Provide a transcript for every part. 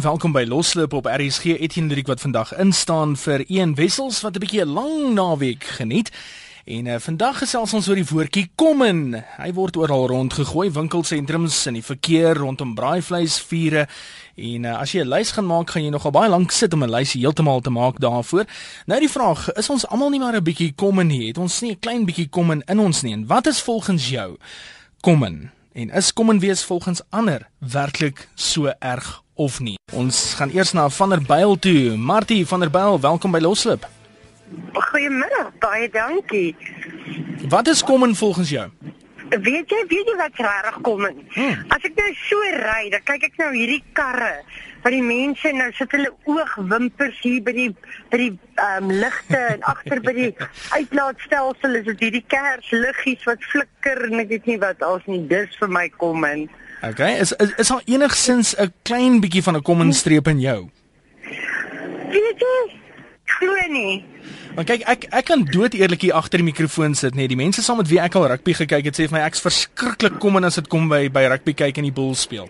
Welkom by Loslip op RSG Etienne Ludik wat vandag instaan vir een wessels wat 'n bietjie 'n lang naweek geniet. En uh, vandag gesels ons oor die woordjie kommen. Hy word oral rondgegooi, winkelsentrums en die verkeer rondom braaivleisvure. En uh, as jy 'n lys gaan maak, gaan jy nogal baie lank sit om 'n lys heeltemal te maak daarvoor. Nou die vraag, is ons almal nie maar 'n bietjie kommen nie? Het ons nie 'n klein bietjie kommen in ons nie? En wat is volgens jou kommen? En is kommen wees volgens ander werklik so erg of nie? Ons gaan eers na Vanderbijl toe. Martie Vanderbijl, welkom by Loslip. Goeiemiddag, baie dankie. Wat is kommen volgens jou? Weet jy, weet jy wat regtig kom in? Hmm. As ek nou so ry, dan kyk ek nou hierdie karre wat die mense nou sit hulle oogwimpers hier by die by die ehm um, ligte en agter by die uitlaatstelsel is dit hierdie kersliggies wat flikker en ek weet nie wat als nie dis vir my kom in. Okay, is is, is daar enigsins 'n klein bietjie van 'n kommenstreep in jou? Weet jy? Glo nie. Want kyk, ek ek kan dood eerlik hier agter die mikrofoon sit, nee, die mense saam met wie ek al rugby gekyk het sê vir my ek's verskriklik kom en as dit kom by by rugby kyk en die boel speel.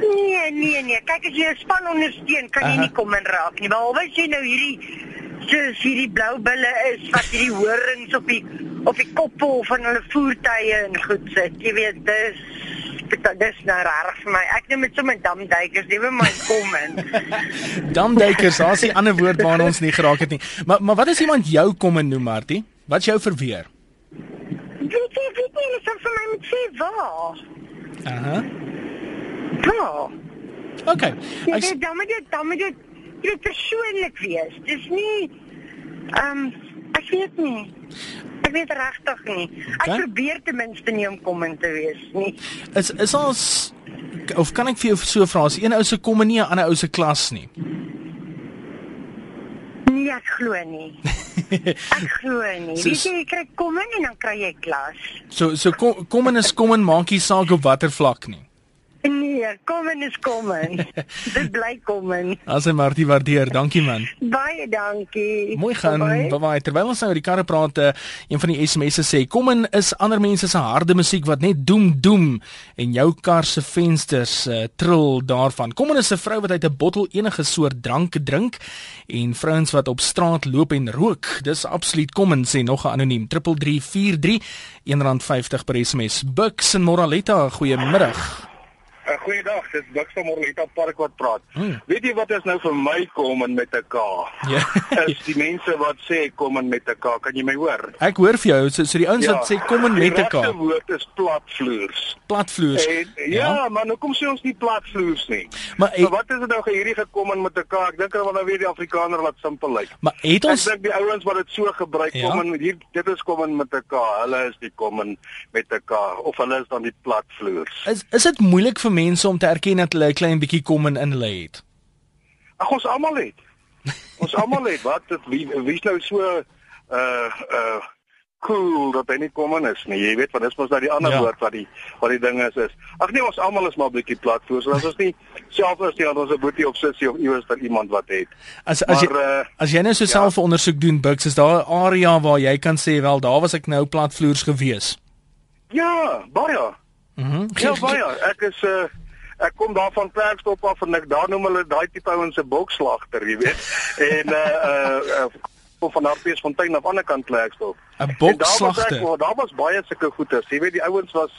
Nee, nee, nee. Kyk as jy 'n span ondersteun, kan jy Aha. nie kom in raak nie. Behalwe as jy nou hierdie soos hierdie blou bulle is wat hierdie horings op die op die koppe van hulle voertuie en goed sit. Jy weet, dis dis nou reg vir my. Ek noem dit sommer damduikers, nie vir my kom in. Damduikers, daar's 'n ander woord waarna ons nie geraak het nie. Maar maar wat is iemand jou kom en noem, Martie? Wat's jou verweer? jy, weet jy, hulle sê vir my moet sê waar. Aha. Waar? Okay. Jy Ek weet, dan moet dit dan moet dit jy persoonlik wees. Dis nie ehm um, ek weet nie. Ek weet regtig nie. Ek Okay. probeer ten minste nie om kom in te wees nie. is is ons of kan ek vir jou so vra, as een ou se kom en nie 'n ander ou se klas nie. Nee, ek glo nie. Ek glo nie. So- Weet jy, jy kry kom in en dan kry jy klas. So so kom kom en is kom en maak nie saak op watter vlak nie. Nee, kom in is kom in. Dit bly kom in. As hy Martie waardeer, dankie man. Baie dankie. Mooi gaan. Bye bye. Terwyl ons nou oor die karre praat, eh, een van die SMS'e sê: "Kom in is ander mense se harde musiek wat net doem doem en jou kar se vensters uh, trill daarvan. Kom in is 'n vrou wat uit 'n bottel enige soort drank drink en vrouens wat op straat loop en rook. Dis absoluut kom in sê nog 'n anoniem 3343 R1.50 per SMS. Bucks en Moraletta, goeiemiddag. Uh, Goeiedag, dit is Bux van Morlita Park wat praat. Hmm. Weet jy wat is nou vir my kom in met 'n K? Ja. Is die mense wat sê kom in met 'n K, kan jy my hoor? Ek hoor vir jou, so, so die ouens wat sê kom in met 'n Die K, regte woord is platvloers. platvloers. En, ja, ja, maar nou kom sê ons nie platvloers nie. Maar Maar het, wat is dit nou ge- hierdie gekom in met 'n K? Ek dink hulle wil nou weer die Afrikaner laat simpel lyk. maar het Ek ons dink die ouens wat dit so gebruik Ja. kom in hier dit is kom in met 'n K. Hulle is die kom in met 'n K of hulle is dan die platvloers. Is is dit moeilik vir mense om te erken dat hulle 'n klein bietjie kom in in hulle het? Ag ons almal het. Ons almal het wat dit wie wie's nou so uh uh cool dat hy nie kom in is nie. Jy weet wat dis mos nou die ander Ja. ja. woord wat die wat die ding is is. Ag nee, ons almal is maar 'n bietjie platvoer. So as ons nie self is nie, dan ons 'n boetie of sussie of iewers dat iemand wat het. As as jy Maar uh as jy nou so self 'n ondersoek doen, Bux, is daar 'n area waar jy kan sê wel, daar was ek nou platvloers gewees. ja, baie. Mhm. Ja, baie. Ek is uh ek kom daar van Klerksdorp af en ek daar noem hulle daai tipe ouens se bokslagter, jy weet. En uh uh, uh kom van Hartbeesfontein af aan die ander kant Klerksdorp. 'n En daar was Bokslagter. ek, daar was baie sulke goeters. Jy weet die ouens was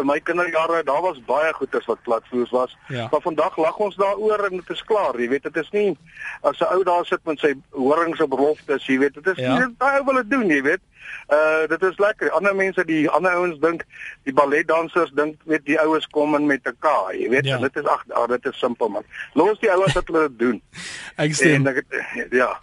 in my kinderjare, daar was baie goeters wat platvloers was. Ja. Maar vandag lag ons daaroor en dit is klaar, jy weet, dit is nie as 'n ou daar sit met sy horings op roftes, jy weet, dit is Ja. nie daai ou wil dit doen, jy weet. Uh dit is lekker. Ander mense, die ander ouens dink, die balletdansers dink weet die ouens kom in met 'n K, jy weet. Ja. En dit is ag, ah, dit is simpel man. Los die ouens dat hulle dit doen. Ek stem. En ek ja,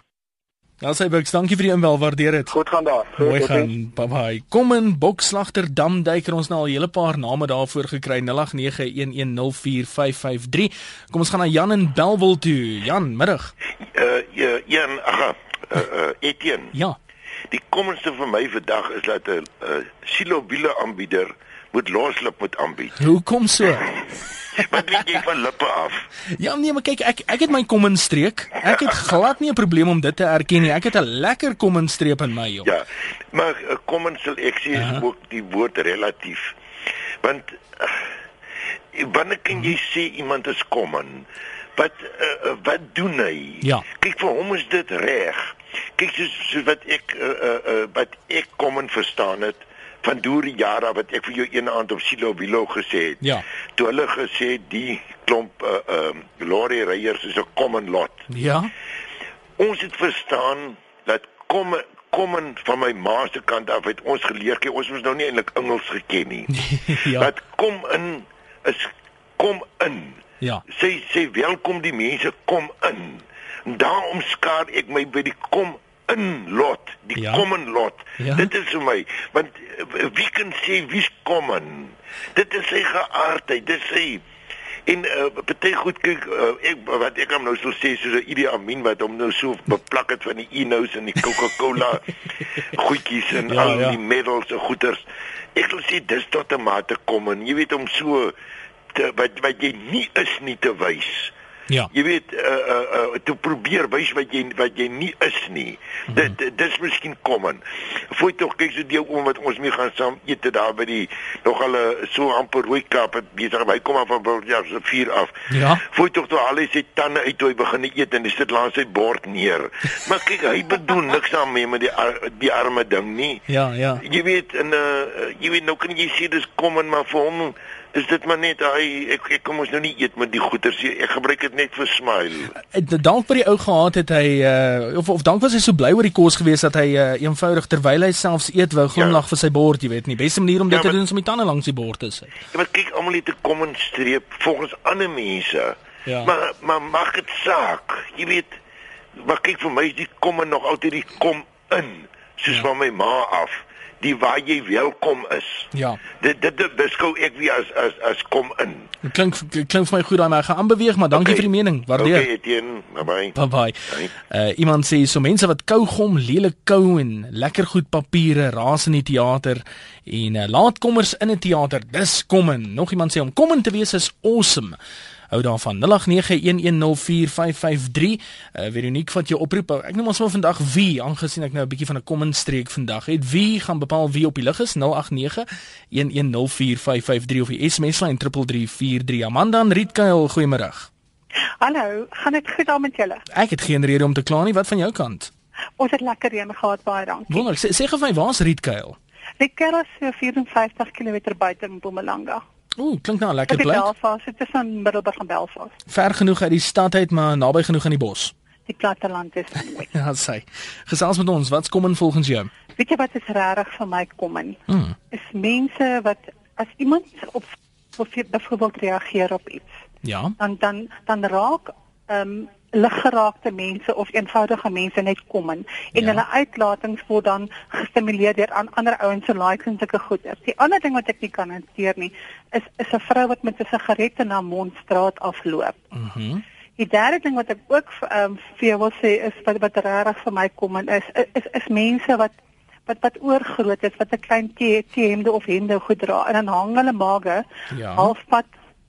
Daar sê Bux, dankie vir die inbel, waardeer dit. goed gaan daar. Goed, Mooi gaan. Bye bye. Kom in Bokslagter Damduiker ons nou al 'n hele paar name daarvoor gekry 0891104553. Kom ons gaan na Jan in Belwel toe. Jan, middag. uh ja, een ag uh, uh Etienne. Ja. Die kommenste vir my vandag is dat 'n uh, silobiele aanbieder moet loslip moet aanbied. Hoekom so? Wat weet jy van lippe af? Ja nee, maar kyk, ek ek het my kom in streek. Ek het glad nie 'n probleem om dit te erken nie. Ek het 'n lekker kom in streep in my joh. Ja, maar uh, kommen sal ek sê is Aha. ook die woord relatief. Want uh, wanneer kan jy sê iemand is kommen? wat uh, wat doen hy? Ja. Kyk vir hom is dit reg. Kyk soos, soos wat ek uh, uh, uh, wat ek kom en verstaan het van deur die jare wat ek vir jou een aand op Silo Willow gesê het. Ja. Toe hulle gesê die klomp uh um uh, lorry ryers is 'n common lot. Ja. Ons het verstaan dat kom kom van my ma se kant af het ons geleer kyk ons moes nou nie eintlik Engels geken nie. ja. Dat kom in is kom in. Ja. Sê sê welkom die mense kom in. En daarom skaar ek my by die kom in lot, die Ja. common lot. Ja. Dit is vir my want eh, wie kan sê wie's common? Dit is sy geaardheid, dit sy En uh, party goed kyk uh, ek wat ek hom nou sou sê soos 'n Idi Amin wat hom nou so beplak het van die Enos en die Coca-Cola goedjies en Ja, ja, al ja. die medals en goeders. Ek wil sê dis tot 'n mate kom en jy weet om so te, wat wat jy nie is nie te wys. Ja. Jy weet uh uh, uh te probeer wys wat jy wat jy nie is nie. Mhm. Dit dit dis miskien in. Fooi tog kyk so deel om wat ons mee gaan saam eet daar by die nog 'n so amper rooi kap het besig. Hy kom af van ja so 4 af. Ja. Fooi tog toe al sy tande uit toe hy begin eet en hy sit langs sy bord neer. Maar kyk hy bedoel niks daarmee met die ar, die arme ding nie. Ja, ja. Jy weet en uh jy weet nou kan jy sê dis kom in maar vir hom is dit maar net hy ek ek kom ons nou nie eet met die goeters nie. Ek gebruik dit net vir smile. Eh, Dank vir die ou gehad het hy uh, of of dank was hy so bly oor die kos gewees dat hy uh, eenvoudig terwyl hy selfs eet wou glimlag ja. vir sy bord, jy weet nie. Beste manier om dit Ja, te maar- doen is om die tande langs die bord te sit. Ja, maar kyk almal het 'n common streep volgens ander mense. Ja. Maar maar maak dit saak. Jy weet, maar kyk vir my is die kom nog altyd die kom in, soos Ja. ja. van my ma af, die waar jy welkom is. Ja. Dit dit dit beskou ek wie as as as kom in. Dit klink klink vir my goed daai maar ek gaan aanbeweeg, maar dankie Okay. vir die mening. Waardeer. Okay, Etienne, bye bye. Bye bye. Bye. Uh iemand sê so mense wat kougom, lelik kou en lekker goed papiere raas in die teater en uh, laatkommers in 'n teater. Dis kommen. Nog iemand sê om kommen te wees is awesome. Hou daarvan 0891104553. Uh Veronique vat jou oproep. Ek noem ons maar vandag wie aangesien ek nou 'n bietjie van 'n kommen streek vandag het. Wie gaan bepaal wie op die lug is? 0891104553 of die SMS lyn 3343. Amanda en Rietkuil, goeiemôre. Hallo, gaan dit goed daar met julle? Ek het geen rede om te kla nie. Wat van jou kant? Ons het lekker reën gehad, baie dankie. Wonder, sê, sê gou vir my waar's Rietkuil? Die kerk is so 54 km buite Mpumalanga. Ooh, klink nou 'n lekker Dit is plek. Belfast, dit is aan Middelburg en Belfast. Ver genoeg uit die stad uit, maar naby genoeg aan die bos. Die platteland is mooi. Ja, sê. Gesels met ons. Wat's kom in volgens jou? Weet jy wat is regtig vir my kom in? Mm. Is mense wat as iemand op op byvoorbeeld reageer op iets, Ja. dan dan dan raak ehm um, liggeraakte mense of eenvoudige mense net kom in en Ja. hulle uitlatings word dan gestimuleer deur aan ander ouens se likes en sulke goeders. Die ander ding wat ek nie kan hanteer nie, is is 'n vrou wat met 'n sigaret in haar mond straat afloop. Mhm. Mm Die derde ding wat ek ook um, vir jou wil sê is wat wat regtig vir my kom en is is is mense wat wat wat oorgroot is wat 'n klein T-hemde of hemde goed dra en dan hang hulle mage Ja. halfpad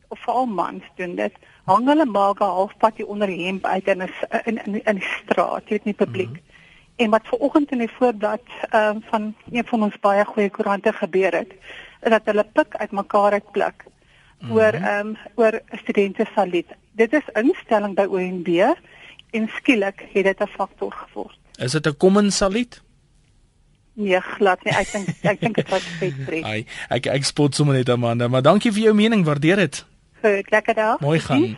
of veral mans doen dit hang hulle mage halfpad hier onder die hemp uit in 'n in in in die straat jy weet nie publiek mm -hmm. en wat ver oggend in die voorblad ehm um, van een van ons baie goeie koerante gebeur het is dat hulle pik uit mekaar uit pluk mm -hmm. oor ehm um, oor studente salit dit is instelling by ONB en skielik het dit 'n faktor geword Is dit 'n kom in saluut? nee glad nie ek dink ek dink dit was vet breek Ai, ek ek spot sommer net Amanda, maar dankie vir jou mening. Waardeer dit. Goed lekker dag Mooi gaan.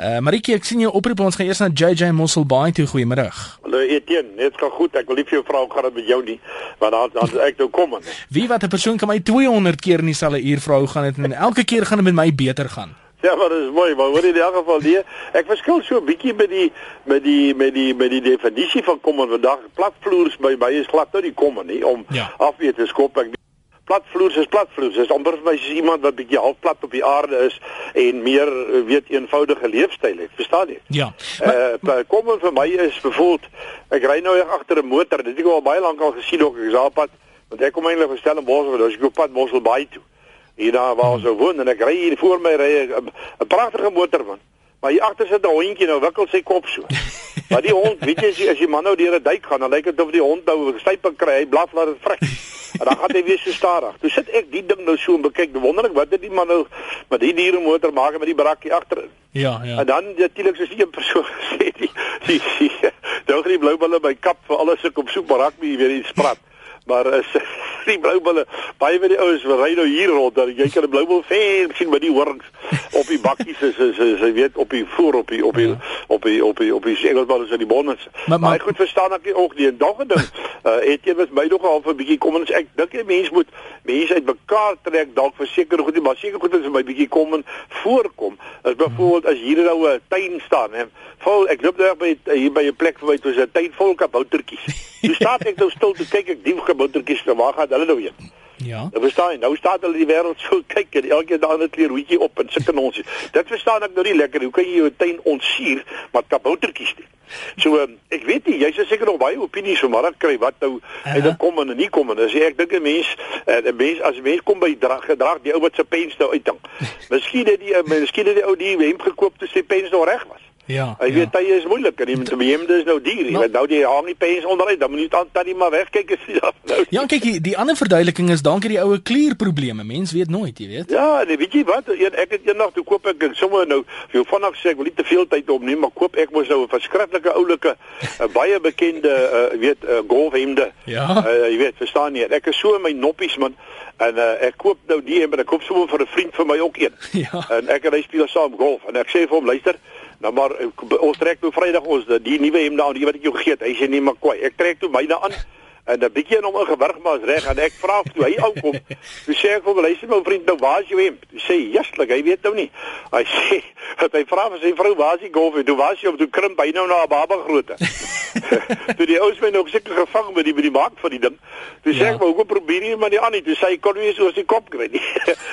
Uh Maritjie, ek sien jou oproep. Ons gaan eers na JJ Mosselbaai toe. Goeiemôre. Hallo Etienne, net gaan goed. Ek wil nie vir jou vra hoe gaan dit met jou nie, want dan dan ek nou kom. Wie wat 'n persoon kan my 200 keer in dieselfde uur vra hoe gaan dit en elke keer gaan dit met my beter gaan. Ja, maar dit is mooi, maar hoor in elk geval nee, ek verskil so 'n bietjie met die met die met die met die definisie van kom en vandag platvloers by by is glad nou nie kom nie om Ja. afweer te skop. Ek platvloers is platvloers. Dis amper vir my soos iemand wat bietjie half plat op die aarde is en meer eh, weet eenvoudige leefstyl het. Verstaan jy? Ja. Eh uh, kom vir my is bevoeld ek ry nou agter 'n motor. Dit het ek al baie lank al gesien ook ek is op pad want ek kom eintlik gestel in Bosel, dus ek op pad Mosselbaai toe. Hier daar waar ons nou woon en ek ry hier voor my ry 'n 'n pragtige motor man. Maar hier agter sit 'n hondjie nou wikkel sy kop so. Maar die hond, weet jy as jy, as jy man nou deur 'n duik gaan, dan lyk dit of die hond nou stype kry, hy blaf laat dit vrek. En dan gaan hy weer so stadig. Toe sit ek die ding nou so en bekyk, wonderlik wat dit die man nou met die diere motor maak met die brakkie agterin. Ja, ja. En dan natuurlik soos een persoon gesê die die die nou die blou bulle by kap vir alles ek op soek maar rugby weer iets prat. Maar is die blou bulle baie van die ouens ry nou hier rond dan jy kan 'n blou bul ver sien by die horings op die bakkies is is is jy weet op die voor op die op die Ja. op die op die op die segelballe in die bonnets. Maar- Maar, maar- goed verstaan ek ook nie. En nog 'n ding, uh, jy was my nog al 'n bietjie kom ons ek dink jy mens moet mense uitmekaar trek dalk vir sekere goed, maar seker goed is my bietjie kom en voorkom. As byvoorbeeld as hier nou 'n tuin staan en vol ek loop daar by hier by 'n plek verby toe is 'n tuin vol kaboutertjies. Toe staan ek nou stil te kyk ek die kaboutertjies nou waar gaan hulle nou heen? Ja. Nou verstaan jy, nou staan hulle die wêreld so kyk en elke dag 'n kleer hoedjie op en sulke nonsies. Dit verstaan ek nou nie lekker. Hoe kan jy jou tuin onsuur met kaboutertjies doen? So um, ek weet nie, jy sal seker nog baie opinies van maar kry wat nou Aha. uit dit kom en nie kom en as ek dink 'n mens eh, 'n mens as 'n mens kom by drag gedrag die ou wat se pens nou uithang. Miskien het die eh, miskien het die ou die hemp gekoop toe sy pens nog reg was. Ja. Hy ja. weet hy is moeilik en die hemde is nou duur. Jy Maar- weet nou die hang die pens onderuit, dan moet jy dan dan nie maar wegkyk as jy dan nou Ja, kyk, die, die ander verduideliking is dankie die oue klierprobleme. Mens weet nooit, jy weet. Ja, nee, weet jy wat? Een, ek het eendag toe koop ek ek sommer nou vir jou vanaand sê ek wil nie te veel tyd opneem, maar koop ek mos nou 'n verskriklike oulike baie bekende uh, weet uh, golfhemde. Ja. Uh, jy weet, verstaan jy? Ek is so in my noppies man en uh, ek koop nou die hemde, ek koop sommer vir 'n vriend van my ook een. Ja. En ek en hy speel saam golf en ek sê vir hom, luister, nou maar ek- ons trek nou Vrydag ons die nuwe hemde aan, die wat ek jou gegee het. Hy sê nee, maar kwai. Ek trek toe myne aan en 'n bietjie in hom ingewurg maar is reg en ek vra toe hy aankom. Toe sê ek hom, luister my vriend, nou waar is jou hemp? Toe sê hy, "Justlik, hy weet nou nie." Hy sê, dat hy vra vir sy vrou, "Waar is die golf?" Toe was hy op toe krimp hy nou na 'n baba grootte. toe die ouens my nou seker gevang met die met die maak van die ding. Toe sê Ja. ek, "Maar hoekom probeer jy maar nie aan nie?" Toe sê hy, "Kon nie so as die kop kry nie."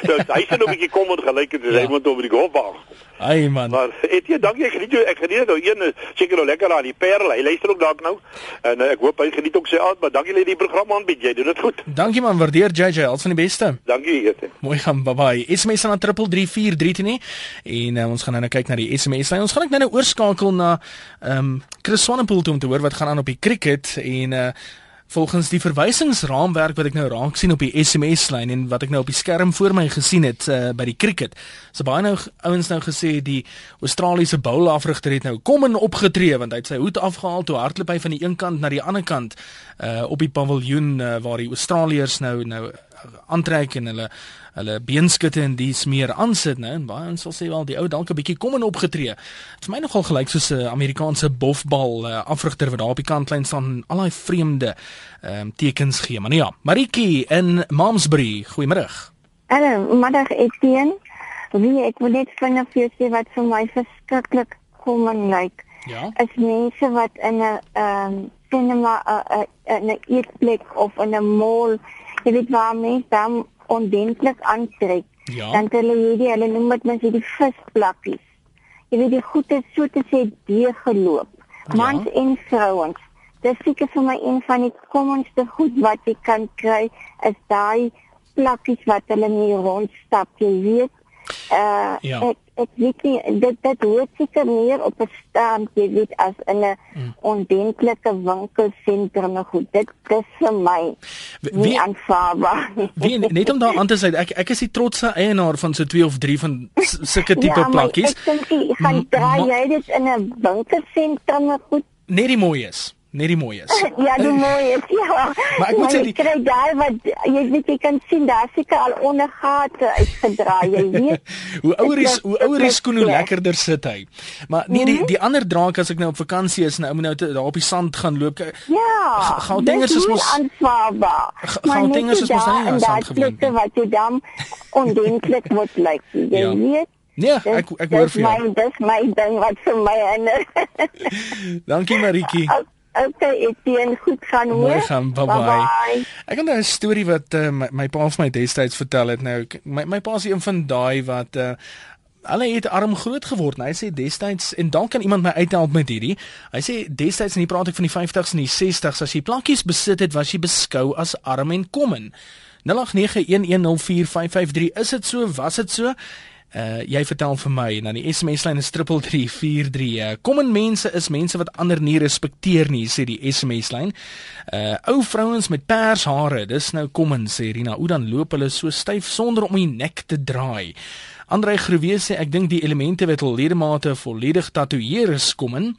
nou hy sê nou 'n bietjie kom en gelyk het, dis Ja. hy moet oor die golfbaan gekom. Ai man. Maar het jy dankie ek geniet jou ek geniet nou een eh, seker nou lekker aan die Parel. Hy luister ook dalk nou. En uh, ek hoop hy geniet ook sy aand, maar dankie dat jy die program aanbied. Jy doen dit goed. Dankie man, waardeer JJ, al van die beste. Dankie Ete. Mooi gaan, bye bye. SMS aan 3343 nie. En uh, ons gaan nou nou kyk na die SMS lyn. Ons gaan net nou nou oorskakel na ehm um, Chris Swanepoel toe om te hoor wat gaan aan op die cricket en uh Volgens die verwysingsraamwerk wat ek nou raak sien op die SMS lyn en wat ek nou op die skerm voor my gesien het uh, by die cricket. So baie nou ouens nou gesê die Australiese bowlafrigter het nou kom en opgetree want hy het sy hoed afgehaal toe hardloop hy van die een kant na die ander kant uh op die paviljoen uh, waar die Australiërs nou nou aantrek en hulle hulle beenskutte en dies meer aansit nou en baie ons sal sê wel die ou dalk 'n bietjie kom en opgetree. Vir my nogal gelyk soos 'n Amerikaanse bofbal uh, afrigter wat daar op die kantlyn staan en al daai vreemde ehm um, tekens gee. Maar nee, ja, Maritjie in Malmesbury, goeiemôre. Hallo, middag Etienne. Wie ek wil net vinnig vir jou sê wat vir my verskriklik kom en lyk. Ja. Is mense wat in 'n ehm um, cinema uh, in 'n eetplek of in 'n mall, jy weet waar mense dan ondentlik aantrek. Ja. Dan het hulle hierdie, hulle noem dit mens hierdie visplakkies. Jy weet die goed is so te sê deurgeloop. Mans Ja. en vrouens. Dis seker vir my een van die kommonste goed wat jy kan kry is daai plakkies wat hulle mee rondstap, jy weet. Uh Ja. ek ek weet nie dit dit hoort seker meer op 'n stand, jy weet as in 'n Mm. ondentlike winkelsentrum en goed. Dit dis vir my Wie- nie wie- aanvaarbaar nie. Wie net om daar aan te sê, ek ek is die trotse eienaar van so 2 of 3 van sulke tipe ja, plakkies. Ek dink jy gaan draai jy dit in 'n winkelsentrum en goed. Net die mooi is. Net die mooi is. Ja, die mooi is. Ja. Maar ek moet sê die- kry daar wat jy weet jy kan sien daar seker al ondergate uitgedraai, jy weet. hoe ouer is hoe ouer is skoen hoe lekkerder sit hy. Maar nee die die ander draak as ek nou op vakansie is en ou moet nou daar op die sand gaan loop. Ja. Ga- Gautengers dis is mos- aanvaarbaar. Ga- Maar net Gautengers is mos nou nie aan sand daai gewoond plekke nie. wat jy dan ondentlik moet lyk, jy Ja. weet. Nee, Dis- ek ek hoor dis vir jou. my dis my ding wat vir my in. Dankie Maritjie. okay, Etienne, goed gaan hoor. Mooi gaan, bye bye. Bye-bye. Ek het nou 'n storie wat uh, my, my pa vir my destyds vertel het. Nou my my pa is een van daai wat uh, Hulle het arm groot geword. Nou, hy sê destyds en dan kan iemand my uithelp met hierdie. Hy sê destyds en hier praat ek van die 50s en die 60s as jy plakkies besit het, was jy beskou as arm en kommen. 0891104553 is dit so? Was dit so? Uh jy vertel vir my dan die SMS lyn is 3343. Uh, kom in mense is mense wat ander nie respekteer nie, sê die SMS lyn. Uh ou vrouens met pers hare, dis nou kom in sê Rina. Hoe dan loop hulle so styf sonder om die nek te draai? Andre Groewe sê ek dink die elemente wat hul ledemate volledig tatoeëer is kom in.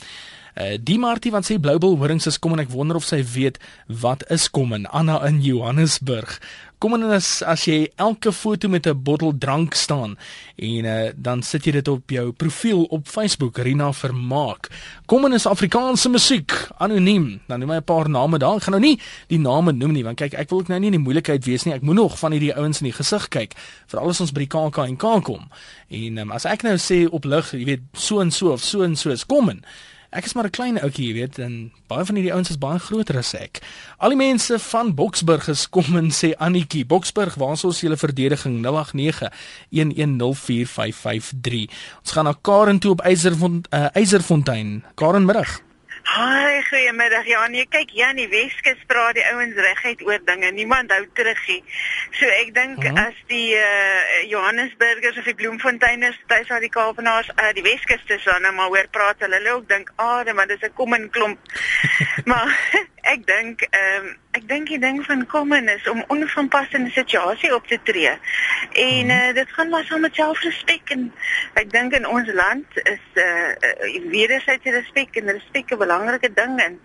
Uh, die Martie wat sê Bluebell horings is kom en ek wonder of sy weet wat is kom in Anna in Johannesburg. Kom in as as jy elke foto met 'n bottel drank staan en uh, dan sit jy dit op jou profiel op Facebook Rina Vermaak. Kom in is Afrikaanse musiek anoniem. Dan noem my 'n paar name daar. Ek gaan nou nie die name noem nie want kyk ek wil ook nou nie in die moeilikheid wees nie. Ek moet nog van hierdie ouens in die gesig kyk vir alles ons by die KAK en K kom. En um, as ek nou sê op lig, jy weet so en so of so en so is kom in. Ek is maar 'n klein ouetjie, jy weet, en baie van hierdie ouens is baie groter as ek. Al die mense van Boksburg is kom en sê Annetjie, Boksburg, waar is ons julle verdediging 0891104553. Ons gaan na Karen toe op Eiserfont uh, Eiserfontein. Karen middag. Haai, goeiemiddag. Ja, nee, kyk, ja, in die Weskus praat die ouens reguit oor dinge. Niemand hou terug nie. So ek dink Mhm. as die uh Johannesburgers of die Bloemfonteiners, dis al die Kaapenaars, uh, die Weskus is dan nou maar hoor praat hulle ook dink, "Ag, ah, maar dis 'n kom in klomp." maar ek dink ehm um, ek dink die ding van kom in is om onvanpas in 'n situasie op te tree. En uh, dit gaan maar saam met selfrespek en ek dink in ons land is uh, uh wederwysige respek en respek 'n belangrike ding en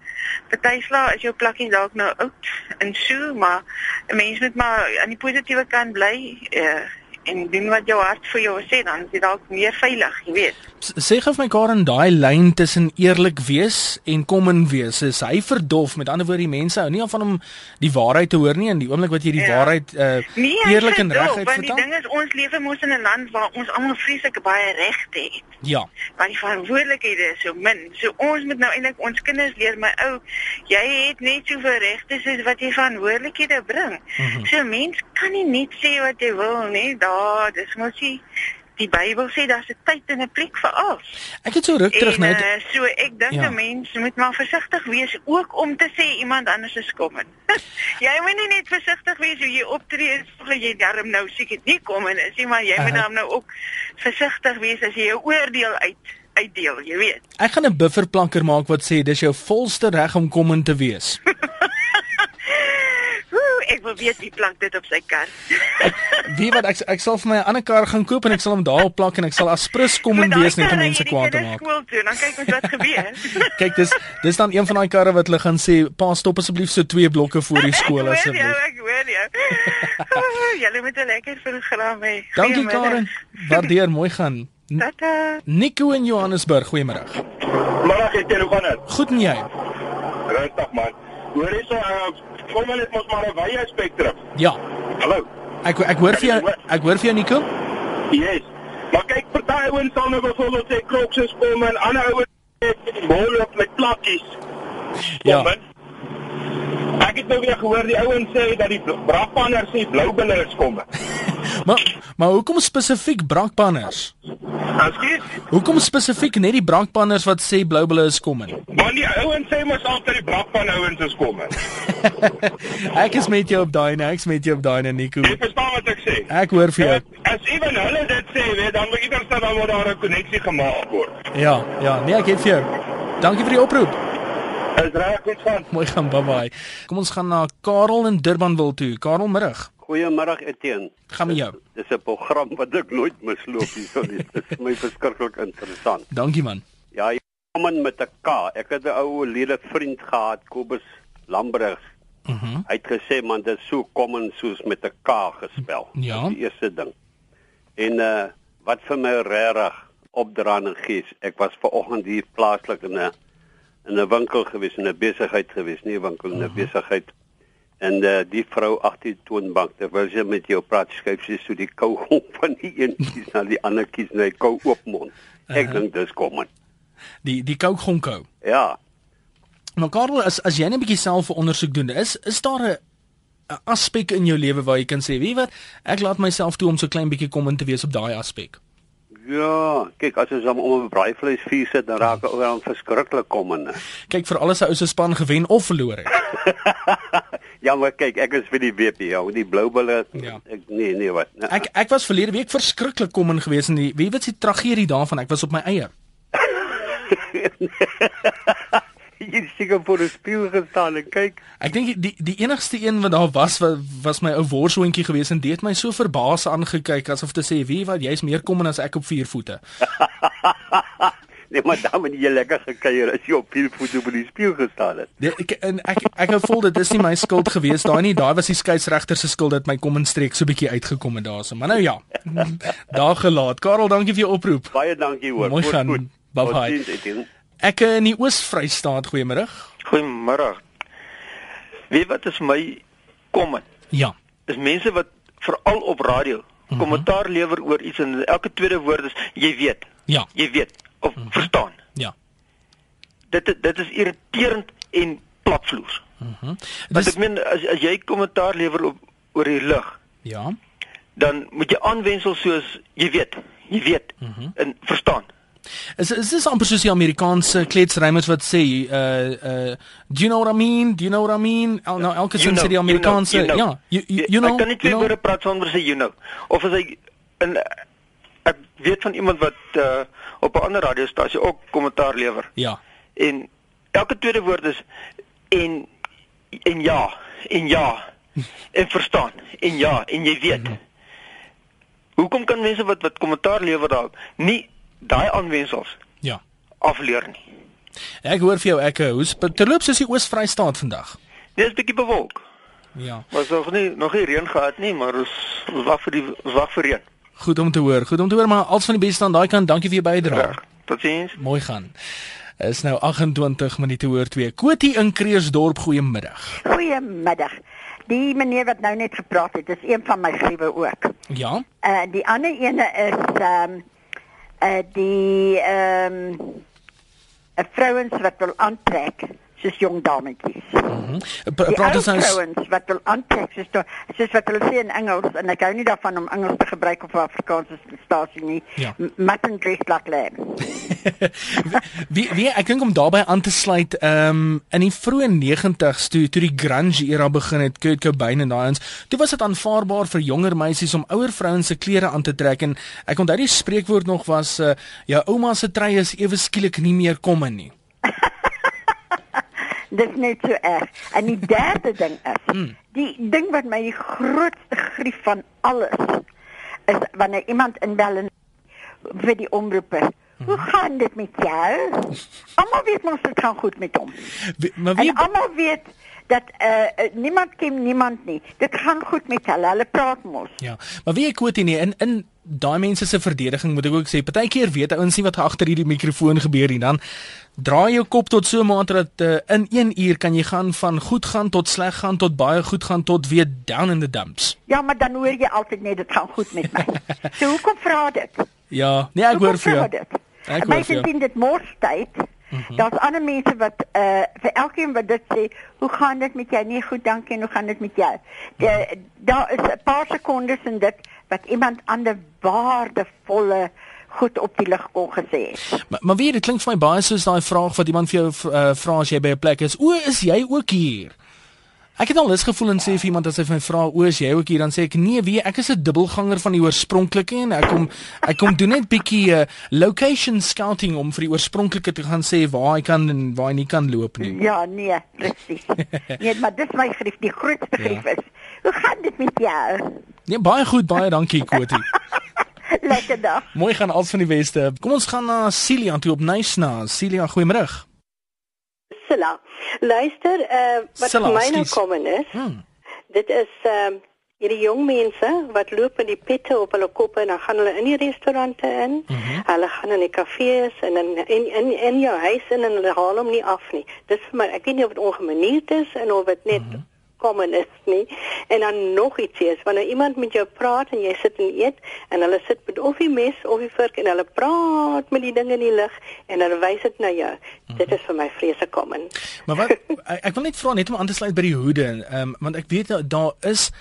party slae is jou plakkie dalk nou oud en so, maar 'n mens moet maar aan die positiewe kant bly uh, en doen wat jou hart vir jou sê dan is jy dalk meer veilig, jy weet. Sê gou vir my Karen, daai lyn tussen eerlik wees en kom in wees, is hy verdof? Met ander woorde, die mense hou nie van om die waarheid te hoor nie en die oomblik wat jy die Ja. waarheid uh Nee, eerlik en reguit want die vertel. ding is ons lewe mos in 'n land waar ons almal vreeslik baie regte het. Ja. maar die verantwoordelikhede is so min. So ons moet nou eintlik ons kinders leer, my ou, jy het net soveel regte soos wat jy verantwoordelikhede bring. Mm -hmm. So mens kan nie net sê wat jy wil nie. Daar, dis mos nie die Bybel sê daar's 'n tyd en 'n plek vir alles. Ek het so ruk terug En net uh, so ek dink Ja. 'n mens moet maar versigtig wees ook om te sê iemand anders is kom in. jy moet nie net versigtig wees hoe jy optree as jy darm nou seker nie kom in is nie, maar jy moet Aha. dan nou ook versigtig wees as jy jou oordeel uit uitdeel, jy weet. ek gaan 'n bufferplanker maak wat sê dis jou volste reg om kom in te wees. Ek wil weet wie plank dit op sy kar. Wie wat ek ek sal vir my 'n ander kar gaan koop en ek sal hom daarop plak en ek sal asprus kom daai wees net om mense jy kwaad te maak. Skool toe, dan kyk ons wat gebeur. Kyk, dis dis dan een van daai karre wat hulle gaan sê, "Pa, stop asseblief so twee blokke voor die skool Ek asseblief." jou, ek hoor jou. Oh, Julle moet 'n lekker program hê. Dankie. Karen. Waardeer, mooi gaan. N- Tata. Nico in Johannesburg, goeiemiddag. Middag het jy hoe gaan dit? Goed en jy? Rustig man. Hoor hierso, uh, maar net mos maar 'n wye spektrum. Ja. Hallo. Ek ek hoor vir jou, ek hoor vir jou Nico. Yes. Maar kyk, party ouens sal nou byvoorbeeld sê kroks is kom en ander ouens sê bol op met plakkies. Ja. Kom. Ek het nou weer gehoor die ouens sê dat die brakpanner sê bloubulle is kom. Maar maar hoekom spesifiek brakpanners? Ekskuus. Hoekom spesifiek net die brakpanners wat sê Bloubulle is kom in? Want die ouens sê mos altyd die brakpan ouens is kom. Ek is met jou op daai, nee, ek is met jou op daai, nee, Nico. Jy verstaan wat ek sê? Ek hoor vir jou. As ewen hulle dit sê, weet dan moet iewers dan word daar 'n koneksie gemaak word. Ja, ja, nee, ek het vir jou. Dankie vir die oproep. Is reg goed van. Mooi gaan, bye bye. Kom ons gaan na Karel in Durbanville toe. Karel, middag. Goeiemiddag Etienne. Gaan met jou. Dis 'n program wat ek nooit misloop hierso nie. Dit is vir my verskriklik interessant. Dankie man. Ja, kom in met 'n K. Ek het 'n ou lede vriend gehad, Kobus Lambregs. Mhm. Mm Hy het gesê man, dit is so common soos met 'n K gespel. Ja. Dis die eerste ding. En uh wat vir my regtig opdraan en gees. Ek was ver oggend hier plaaslik in 'n in 'n winkel gewees, in 'n besigheid gewees, nie 'n winkel, in 'n besigheid. En uh, die vrou agter die toonbank, terwyl sy met jou praat, skuif sy so die kou op van die een kies na die ander kies en hy kou oop mond. Ek dink dis kom man. Die die koukgonko. Ja. Maar Karel, as as jy net 'n bietjie self ondersoek doen, is is daar 'n 'n aspek in jou lewe waar jy kan sê, weet wat, ek laat myself toe om so klein bietjie kom in te wees op daai aspek. Ja, kyk as ons hom om 'n braaivleis vuur sit, dan raak ou aan verskriklik kom in. Kyk vir alles 'n ou se span gewen of verloor het. ja, maar kyk, ek is vir die WP, ja, die blou bulle. Ja. Ek nee, nee wat. Nou, Ek ek was verlede week verskriklik kom in gewees en die wie weet die tragedie daarvan. Ek was op my eie. jy het seker voor 'n spieël gestaan en kyk. Ek dink die die enigste een wat daar was was, was my ou worshoontjie gewees en dit het my so verbaas aangekyk asof te sê wie wat jy's meer kom as ek op vier voete. Nee, maar dan moet jy lekker gekuier as jy op vier voete op die spieël gestaan het. Nee, ek en ek ek hou vol dit is nie my skuld gewees daai nie. Daai was die skeieregter se skuld dat my kom en streek so bietjie uitgekom het daarso. Maar nou ja. Daar gelaat. Karel, dankie vir jou oproep. Baie dankie hoor. Mooi Goed, gaan. goed. Bye bye. Ek in die Oos-Vrystaat, goeiemôre. Goeiemôre. Weet wat is my kommer? Ja. Is mense wat veral op radio Mhm. kommentaar lewer oor iets en elke tweede woord is jy weet, Ja. jy weet of verstaan. Ja. Dit dit is irriterend en platvloers. Mhm. Want Dis ek meen as as jy kommentaar lewer op oor die lug, ja. dan moet jy aanwensel soos jy weet, jy weet Mhm. en verstaan. Is is dis amper soos die Amerikaanse kletsrymers wat sê uh uh do you know what I mean? Do you know what I mean? El, nou elke sin sê die Amerikaanse you know, you know. ja, you, you, you know. Ek kan nie twee you know? woorde praat sonder sê you know. Of as hy in ek weet van iemand wat uh, op 'n ander radiostasie ook kommentaar lewer. Ja. En elke tweede woord is en en ja, en ja. En verstaan. En ja, en jy weet. Mhm. Hoekom kan mense wat wat kommentaar lewer daar nie daai aanwensels Ja. afleer nie? Ek hoor vir jou ek hoes terloops is die Oos-Vrystaat vandag. Dit is bietjie bewolk. Ja. Was nog nie nog nie reën gehad nie, maar ons wag vir die wag vir reën. Goed om te hoor. Goed om te hoor maar als van die beste aan daai kant. Dankie vir jou bydrae. Reg. Totsiens. Mooi gaan. Is nou 28 minute oor 2. Kotie in Kreersdorp, goeiemiddag. Goeiemiddag. Die meneer wat nou net gepraat het, is een van my griewe ook. Ja. Uh die ander ene is ehm um, uh die ehm um, vrouens wat wil aantrek soos jong dametjies. Mhm. Pra- Die Praat ons nou vrouens wat wil aantrek soos to- soos wat hulle sê in Engels en ek hou nie daarvan om Engels te gebruik 'n Afrikaanse stasie nie. Ja. Mutton dress like lamb. Wie wie ek dink om daarbey aan te sluit, ehm um, in die vroeë 90's toe toe die grunge era begin het, Kurt Cobain en daai ons, toe was dit aanvaarbaar vir jonger meisies om ouer vrouens se klere aan te trek en ek onthou die spreekwoord nog was uh, jou ouma se trui is ewe skielik nie meer komme nie. Dis net so erg. En die derde ding is, Hmm. die ding wat my die grootste grief van alles is wanneer iemand inbel en vir die omroeper. Hoe gaan dit met jou? Almal weet mos dit gaan goed met hom. Wie, maar wie En almal weet dat uh, uh, niemand ken niemand nie. Dit gaan goed met hulle. Hulle praat mos. Ja, maar wie ek weet nie in in daai mense se verdediging moet ek ook sê, partykeer weet ouens nie wat agter hierdie mikrofoon gebeur nie. Dan draai jou kop tot so 'n mate dat uh, in 1 uur kan jy gaan van goed gaan tot sleg gaan tot baie goed gaan tot weer down in the dumps. Ja, maar dan hoor jy altyd net dit gaan goed met my. so hoekom vra dit? Ja, nee ek Hoekom hoor vir jou. dit? Ek hoor vir jou. sien dit mors tyd. Mhm. Daar's ander mense wat uh vir elkeen wat dit sê, hoe gaan dit met jou? Nee, goed, dankie. En hoe gaan dit met jou? De, Mhm. daar is 'n paar sekondes in dit wat iemand ander waardevolle goed op die lig kon gesê het. Maar, maar weet dit klink vir my baie soos daai vraag wat iemand vir jou uh, vra as jy by 'n plek is. O, is jy ook hier? Ek het al lus gevoel en sê vir iemand as hy my vra, "O, is jy ook hier?" dan sê ek, "Nee, wie, ek is 'n dubbelganger van die oorspronklike en ek kom ek kom doen net bietjie uh, location scouting om vir die oorspronklike te gaan sê waar hy kan en waar hy nie kan loop nie." Ja, nee, presies. nee, maar dis my grief, die grootste grief is. Hoe gaan dit met jou? Nee, baie goed, baie dankie, Kotie. Lekker dag. Mooi gaan als van die weste. Kom ons gaan na Celia toe op Nysna. Celia, goeiemôre. Silla. Luister, uh, wat Silla, my nou kom is, Hmm. dit is ehm uh, hierdie jong mense wat loop met die pette op hulle koppe en dan gaan hulle in die restaurante in. Mhm. Hulle gaan in die kafees en in in in, in jou huis in en hulle haal hom nie af nie. Dis vir my, ek weet nie of dit ongemanierd is en of dit net Mhm. Common is nie. En dan nog iets is wanneer iemand met jou praat en jy sit en eet en hulle sit met of die mes of die vork en hulle praat met die ding in die lug en hulle wys dit na jou. Dit is vir my vreeslik common. Maar wat ek, wil net vra net om aan te sluit by die hoede, ehm um, want ek weet daar is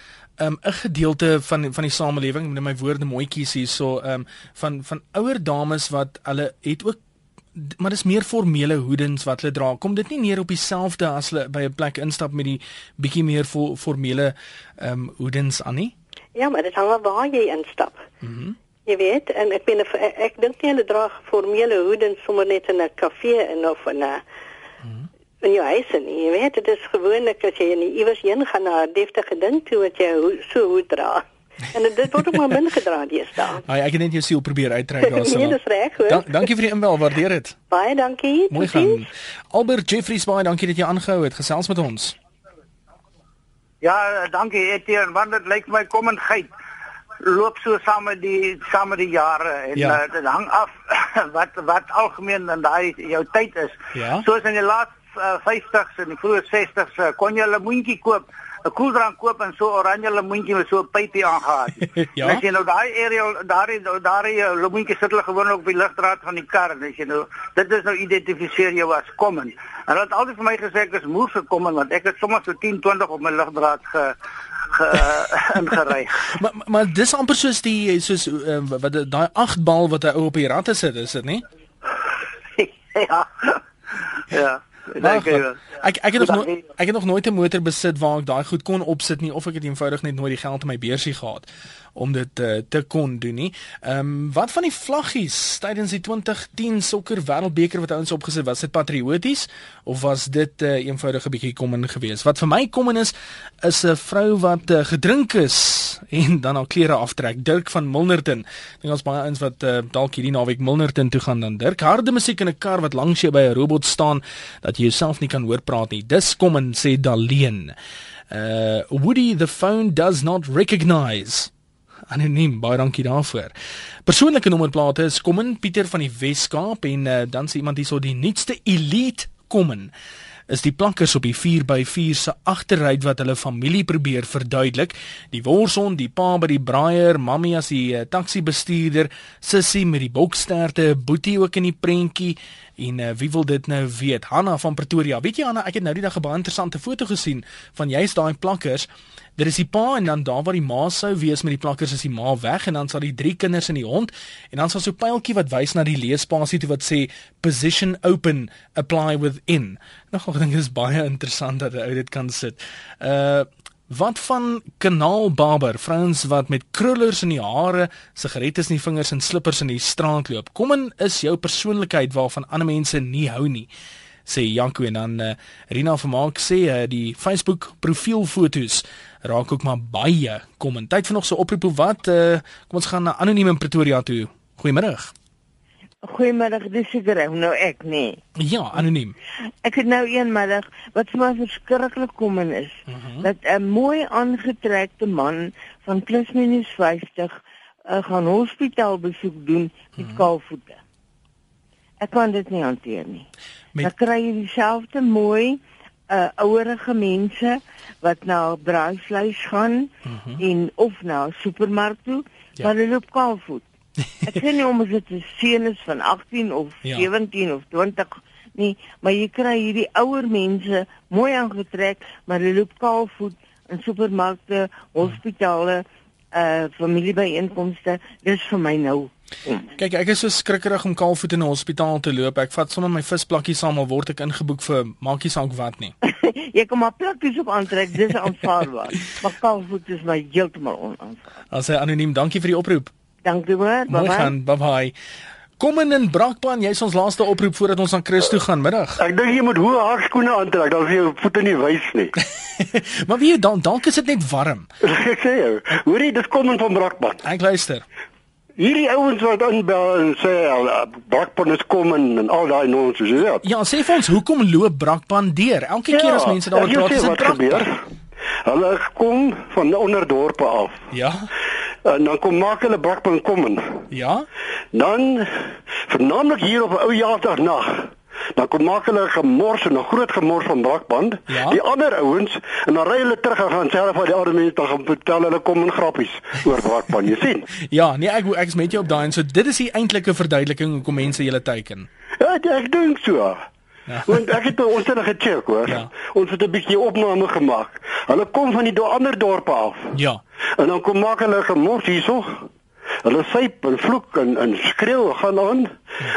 um, 'n gedeelte van van die samelewing, moet my woorde mooi kies hier, so ehm um, van van ouer dames wat hulle het ook maar dis meer formele hoedens wat hulle dra. Kom dit nie neer op dieselfde as hulle by 'n plek instap met die bietjie meer vo formele ehm um, hoedens aan nie? Ja, maar dit hang af waar jy instap. Mhm. Mm Jy weet, en ek ben ek, ek dink nie hulle dra formele hoedens sommer net in 'n kafee en of in 'n in jou huis nie. Jy weet, dit is gewoonlik as jy in iewers heen gaan na 'n deftige ding toe wat jy so hoed dra. En dit word ook maar min gedra deesdae. Ai, ek het net jou siel probeer uittrek daarso. Nee, dis reg, hoor. Dan, dankie vir die inbel, waardeer dit. Baie dankie. Mooi gaan. Albert Jeffries baie dankie dat jy aangehou het. Gesels met ons. Ja, dankie Etienne, want dit lyk my kom en geit loop so saam met die saam met die jare en Ja. uh, dit hang af wat wat algemeen in daai jou tyd is. Ja. Soos in die laaste uh, 50s en die vroeë 60s uh, kon jy 'n lemoentjie koop, 'n koeldrank koop en so oranje lemoentjie met so 'n pypie aangehad. Ja. En as jy nou daai aerial daai daai uh, lemoentjie sit hulle gewoonlik op die ligdraad van die kar en as jy nou dit is nou identifiseer jou as common. En hulle het altyd vir my gesê ek is moer vir common want ek het sommer so 10 20 op my ligdraad ge ge uh, ingery. Maar maar- dis amper soos die soos uh, wat daai agtbal wat hy ou op die ratte sit, is dit nie? ja. Ja. Maar Dank goed. jy. Ek ek het nog nooit ek het nog nooit 'n motor besit waar ek daai goed kon opsit nie of ek het eenvoudig net nooit die geld in my beursie gehad om dit uh, te kon doen nie. Ehm um, wat van die vlaggies tydens die 2010 sokker wêreldbeker wat ouens opgesit was dit patrioties of was dit 'n uh, eenvoudige bietjie kommen geweest? Wat vir my kommen is is 'n vrou wat uh, gedrink is en dan haar klere aftrek. Dirk van Milnerton. Ek dink ons baie ouens wat uh, dalk hierdie naweek Milnerton toe gaan dan Dirk harde musiek in 'n kar wat langs jou by 'n robot staan dat jy jouself nie kan hoor praat nie. Dis kom en sê Daleen. Uh Woody the phone does not recognize. Anoniem, baie dankie daarvoor. Persoonlike nommerplate is Kommen Pieter van die Wes-Kaap en uh, dan sê iemand hierso die nuutste elite Kommen is die plakkers op die 4x4 se agterruit wat hulle familie probeer verduidelik. Die worshond, die pa by die braaier, mammie as die uh, taxi bestuurder, sussie met die boksterte, boetie ook in die prentjie en uh, wie wil dit nou weet? Hanna van Pretoria. Weet jy Hanna, ek het nou die dag 'n baie interessante foto gesien van juist daai plakkers. Dit is die pa en dan daar waar die ma sou wees met die plakkers is die ma weg en dan sal die drie kinders en die hond en dan sal so 'n pyltjie wat wys na die leespasie toe wat sê position open apply within. Nog ek dink dit is baie interessant dat 'n ou dit kan sit. Uh wat van kanaalbarber, vrouens wat met krullers in die hare, sigarette in die vingers en slippers in die straat loop. Kom in is jou persoonlikheid waarvan ander mense nie hou nie sê Janko. En dan uh, Rina Vermaak sê uh, die Facebook profielfoto's raak ook maar baie kom. In tyd vir nog so oproep. Of wat uh, kom ons gaan na anoniem in Pretoria toe. Goeiemôre Goeiemiddag, dis seker ek, nou ek nee. ja anoniem Ek het nou eenmiddag wat vir my verskriklik kom in is uh -huh. dat 'n mooi aangetrekte man van plus minus 50 uh, gaan hospitaal besoek doen met uh -huh. kaalvoete. Ek kan dit nie hanteer nie. Met... Dan kry jy dieselfde mooi uh ouerige mense wat na braaivleis gaan uh -huh. en of na supermark toe, ja. maar hulle loop kaalvoet. Ek sê nie om dit 'n seun is van 18 of ja. 17 of 20 nie, maar jy kry hierdie ouer mense mooi aangetrek, maar hulle loop kaalvoet in supermarkte, hospitale, uh familiebyeenkomste. Dis vir my nou. Kyk, ek is so skrikkerig om kaalvoet in 'n hospitaal te loop. Ek vat sommer my visplakkie saam al word ek ingeboek vir maakie saak wat nie. jy kom maar plakkies op aantrek, dis aanvaarbaar. maar kaalvoet is my heeltemal onaanvaarbaar. As hy anoniem, dankie vir die oproep. Dankie hoor. Mooi gaan. Bye bye. Kom in in Brakpan, jy's ons laaste oproep voordat ons aan Chris toe gaan middag. Ek dink jy moet hoë hakskoene aantrek, dan sien jou voete nie wys nie. maar wie dan dalk is dit net warm. Ek sê jou, hoorie, dis kom in van Brakpan. Ek luister. Hierdie ouens wat inbel en sê Brakpan is kom in en al daai nonsens, is dit? Ja, sê vir ons, hoekom loop Brakpan deur? Elke ja, keer as mense daaroor praat, is dit Brakpan. Hulle kom van onderdorpe af. Ja. En dan kom maak hulle Brakpan kom in. Ja. Dan vernaamlik hier op 'n ou jaardag nag. Dan kom maak hulle gemors en 'n groot gemors van Brakpan. Ja? Die ander ouens en dan ry hulle terug en gaan self aan die ander mense dan gaan vertel hulle kom in grappies oor Brakpan, jy sien. ja, nee ek ek is met jou op daai en so dit is die eintlike verduideliking hoekom mense julle teiken. Ja, ek dink so. Ja. Want ek het ons het gecheck hoor. Ja. Ons het 'n bietjie opname gemaak. Hulle kom van die ander dorpe af. Ja. En dan kom maak hulle gemors hierso. Hulle syp en vloek en en skreeu gaan aan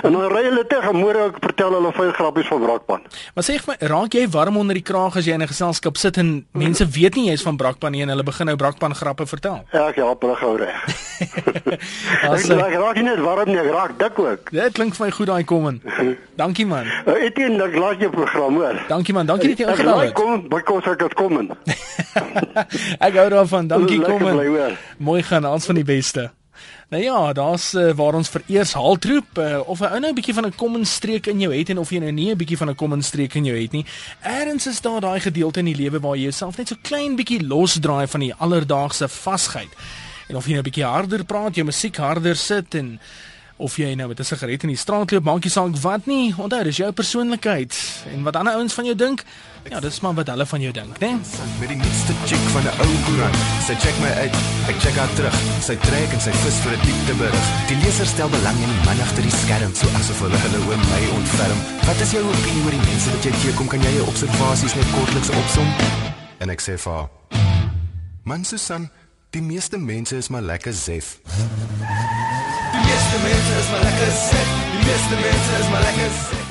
en dan ry hulle terug en môre ek vertel hulle vyf grappies van Brakpan. Maar sê my, raak jy warm onder die kraag as jy in 'n geselskap sit en mense weet nie jy's van Brakpan nie en hulle begin nou Brakpan grappe vertel? Ja, ek help hulle gou reg. As, ek, ek raak nie net warm nie, ek raak dik ook. Dit klink vir my goed daai kom in. Dankie man. Uh, Etienne, ek laat jou program hoor. Dankie man, dankie dat jy Ek ingebel het. kom, by kos ek dit kom in. Ek hou daarvan. Dankie kom in. Mooi gaan, ons van die beste. Nou ja, daar's uh, waar ons vereers haltroep uh, of 'n ou nou 'n bietjie van 'n common streek in jou het en of jy nou nie 'n bietjie van 'n common streek in jou het nie. Eerens is daar daai gedeelte in die lewe waar jy jouself net so klein bietjie losdraai van die alledaagse vasheid. En of jy nou 'n bietjie harder praat, jou musiek harder sit en of jy nou met 'n sigaret in die straat loop, maak nie saak wat nie. Onthou, dis jou persoonlikheid en wat ander ouens van jou dink, ja, dis maar wat hulle van jou dink, né? Met die nuutste chick van 'n ou koerant. Sy check my uit, ek check haar terug. Sy trek en sy vis vir 'n diepte berig. Die leser stel belang in die man agter die skerm, so asof hulle hulle oor my ontferm. Wat is jou opinie oor die mense wat jy teekom? Kan jy jou observasies net kortliks opsom? En ek sê vir haar: "Man Susan, die meeste mense is maar lekker zef." Meeste mense is maar lekker sek. Die meeste mense is maar lekker sek.